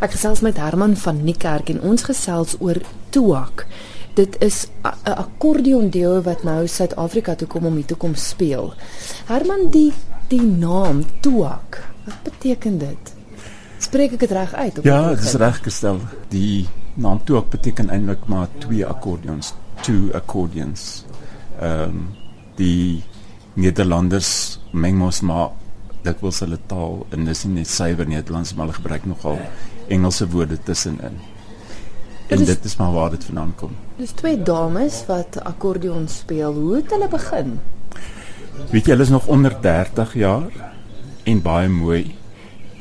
Ek gesels met Herman van Niekerk en ons gesels oor Tuak. Dit is 'n akkordeon duo wat nou Suid-Afrika toe kom om hier toe kom speel. Herman, die die naam Tuak, wat beteken dit? Spreek ek dit reg uit? Ja, dit is reg gestel. Die naam Tuak beteken eintlik maar twee akkordeons, two accordions. Ehm um, die Nederlanders meng mos maar dit wil hulle taal en dis nie net suiwer Nederlands maar hulle gebruik nogal Engelse woorde tussenin. En is, dit is maar waar dit vandaan kom. Dis twee dames wat akkordeon speel. Hoe het hulle begin? Weet jy, hulle is nog onder 30 jaar en baie mooi.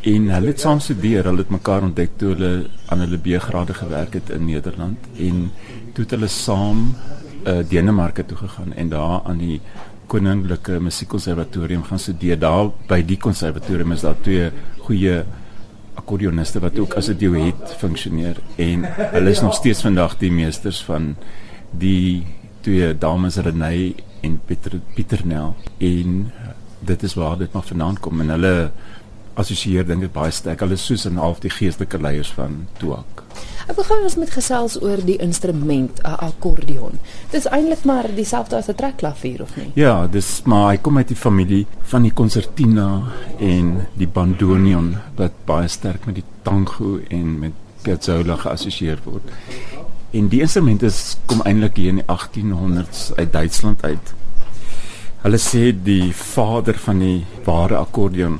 En hulle het saam studeer, hulle het mekaar ontdek toe hulle aan hulle B-grade gewerk het in Nederland en toe het hulle saam uh, Denemarke toe gegaan en daar aan die Koninklike Musiekkonservatorium gaan studeer. Daar by die konservatorium is daar twee goeie akkordioniste wat ook as 'n duet funksioneer en hulle is nog steeds vandag die meesters van die twee dames Renée en Pieter Pieternel en dit is waar dit maar vandaan kom en hulle assosieer dink ek baie sterk. Hulle is soos 'n half die geestelike leiers van Tuak. Ek begin ons met gesels oor die instrument, 'n akkordeon. Dit is eintlik maar dieselfde as 'n trekklavier of nie? Ja, dis maar hy kom uit die familie van die concertina en die bandoneon wat baie sterk met die tango en met piazzolla geassosieer word. En die instrument is kom eintlik hier in die 1800s uit Duitsland uit. Hulle sê die vader van die ware akkordeon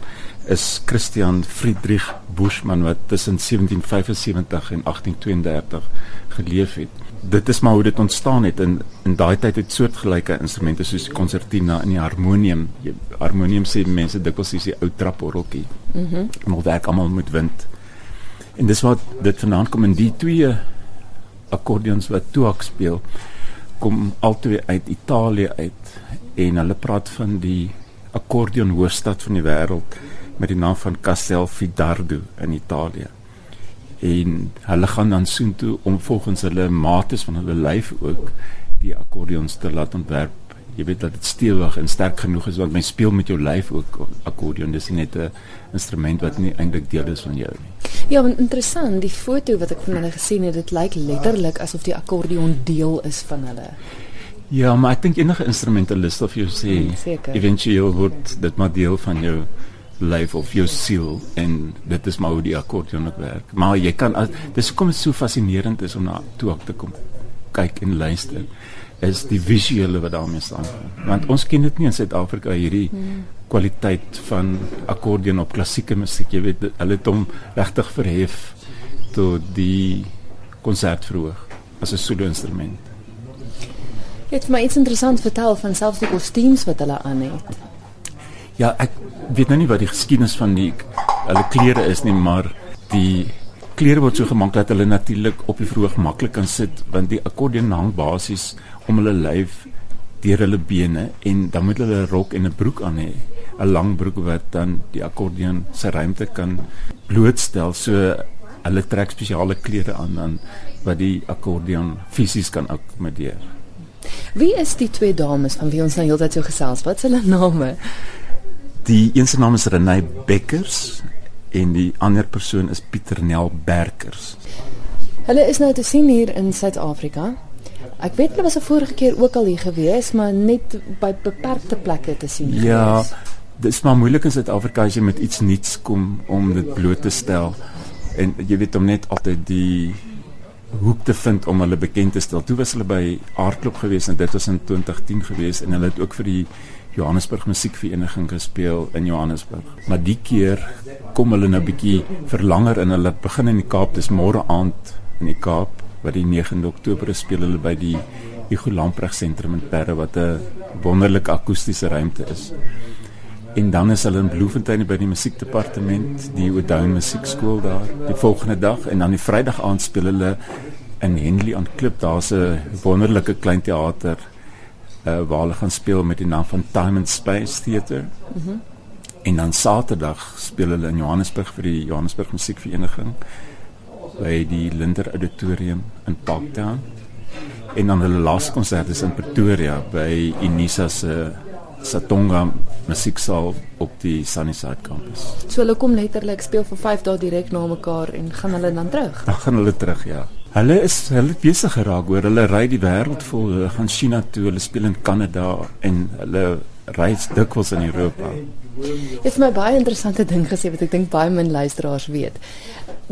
is Christian Friedrich Buschmann wat tussen 1775 en 1832 geleef het. Dit is maar hoe dit ontstaan het in in daai tyd het soortgelyke instrumente soos die konsertina en die harmonium. Die harmonium sê mense dikwels is die ou traporgeltjie. Mhm. Mm Moet werk almal met wind. En dis wat dit vanaand kom in die twee akkordeons wat Tuak speel kom altyd uit Italië uit en hulle praat van die akkordeon hoofstad van die wêreld met die naam van Castelfidardo in Italië. En hulle gaan dan soontoe om volgens hulle mates van hulle lyf ook die akkordeons te laat ontwerp. Jy weet dat dit stewig en sterk genoeg is want mens speel met jou lyf ook akkordeon. Dis net 'n instrument wat nie eintlik deel is van jou nie. Ja, want interessant, die foto wat ek van hulle gesien het, dit lyk letterlik asof die akkordeon deel is van hulle. Ja, maar ek dink enige instrumentalist of jy sê, hmm, eventueel word dit maar deel van jou lyf of jou siel en dit is maar hoe die akkordeon ook werk. Maar jy kan as, dis hoekom dit so fascinerend is om na toe te kom kyk en luister is die visuele wat daarmee staan. Want ons ken dit nie in Suid-Afrika hierdie hmm. kwaliteit van akkordeon op klassieke musiek. Jy weet hulle het hom regtig verhef tot die konsertverhoog as 'n solo instrument. Het my iets interessant vertel van selfs die kostuums wat hulle aan het. Ja, ek weet nou nie wat die geskiedenis van die hulle klere is nie, maar die klere word so gemaak dat hulle natuurlik op die verhoog maklik kan sit want die akkordeon hang basies om hulle lyf deur hulle bene en dan moet hulle 'n rok en 'n broek aan hê, 'n lang broek wat dan die akkordeon se ruimte kan blootstel. So hulle trek spesiale klere aan dan wat die akkordeon fisies kan akkommodeer. Wie is die twee dames van wie ons nou heeltyd so gesels? Wat is hulle name? Die een se naam is Renay Bekkers en die ander persoon is Pieter Nel Berkers. Hulle is nou te sien hier in Suid-Afrika. Ek weet hulle was 'n vorige keer ook al hier gewees, maar net by beperkte plekke te sien. Ja. Dit is maar moeilik in Suid-Afrika as jy met iets nuuts kom om dit bloot te stel. En jy weet om net altyd die hoek te vind om hulle bekend te stel. Toe was hulle by Aardklop gewees en dit was in 2010 gewees en hulle het ook vir die Johannesburg Musiekvereniging gespeel in Johannesburg. Maar die keer kom hulle nou bietjie verlanger in hulle begin in die Kaap. Dis môre aand in die Kaap wat die 9de Oktober speel hulle by die Hugo Lamprecht sentrum in Parre wat 'n wonderlike akoestiese ruimte is. En dan is hulle in Bloemfontein by die musiekdepartement, die Oudtshoorn Musiekskool daar die volgende dag en dan die Vrydag aand speel hulle in Henley aan Klip. Daar's 'n wonderlike klein teater uh, waar hulle gaan speel met die naam van Time and Space Theater. Mm en dan Saterdag speel hulle in Johannesburg vir die Johannesburg Musiekvereniging by die Linder Auditorium in Parktown. En dan hulle laaste konsert is in Pretoria by Unisa se Satonga musieksaal op die Sunnyside kampus. So hulle kom letterlik speel vir 5 dae direk na mekaar en gaan hulle dan terug. Dan gaan hulle terug, ja. Hulle is hulle besig geraak hoor. Hulle ry die wêreld vol. Hulle gaan China toe, hulle speel in Kanada en hulle reis dikwels in Europa. Dit is my baie interessante ding gesê wat ek dink baie min luisteraars weet.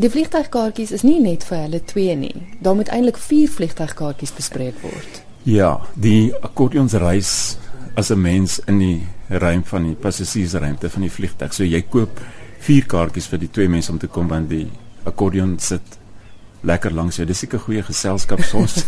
Die vliegtuigkaartjies is nie net vir hulle twee nie. Daar moet eintlik 4 vliegtuigkaartjies bespreek word. Ja, die akkordeons reis as 'n mens in die ruim van die passasiersruimte van die vliegtuig. So jy koop 4 kaartjies vir die twee mense om te kom want die akkordeon sit lekker langs jou. Dis 'n goeie geselskap soms.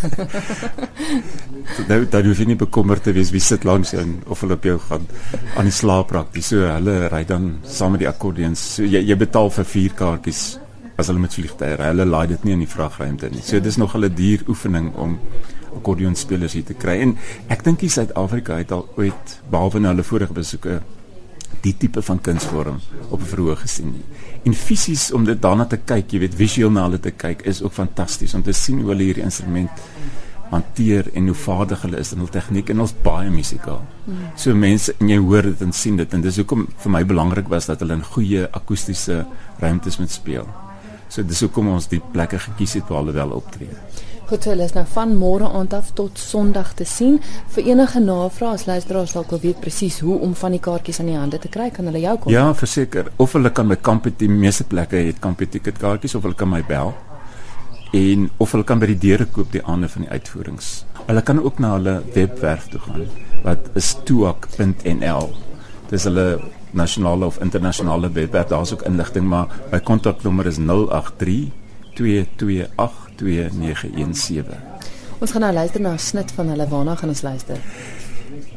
nou dan hoef jy nie bekommerd te wees wie sit langs jou of hulle op jou gaan aan die slaap raak. Dis so hulle ry dan saam met die akkordeons. So jy jy betaal vir 4 kaartjies as hulle met vliegtye ry. Hulle laai dit nie in die vragruimte nie. So dis nog 'n duur oefening om akkordeonspelers hier te kry. En ek dink die Suid-Afrika het al ooit behalwe nou hulle vorige besoeke die tipe van kunsvorm op 'n verhoog gesien nie. En fisies om dit daarna te kyk, jy weet visueel na hulle te kyk is ook fantasties om te sien hoe hulle hierdie instrument hanteer en hoe vaardig hulle is in hul tegniek en ons baie musikaal. So mense en jy hoor dit en sien dit en dis hoekom vir my belangrik was dat hulle in goeie akoestiese ruimtes moet speel. So dis hoekom ons die plekke gekies het waar hulle wel optree. Goed, hulle is nou van môre aand af tot Sondag te sien. Vir enige navrae as luisteraars dalk wil weet presies hoe om van die kaartjies aan die hande te kry, kan hulle jou kontak. Ja, verseker. Of hulle kan by Kampie die meeste plekke het Kampie ticket kaartjies of hulle kan my bel. En of hulle kan by die deure koop die aande van die uitvoerings. Hulle kan ook na hulle webwerf toe gaan wat is tuak.nl. Dis hulle nasionale of internasionale webwerf. Daar's ook inligting, maar my kontaknommer is 083 228 2917. Ons gaan nou luister na 'n snit van hulle. Waarna gaan ons luister?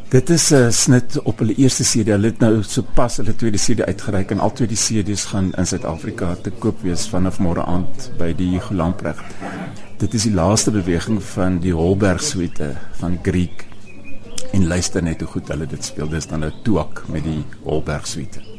Dit is 'n snit op hulle eerste CD. Hulle het nou sopas hulle tweede CD uitgereik en al twee die CD's gaan in Suid-Afrika te koop wees vanaf môre aand by die Golampreg. Dit is die laaste beweging van die Holberg suite van Greek. En luister net hoe goed hulle dit speel. Dis dan nou Tuak met die Holberg suite.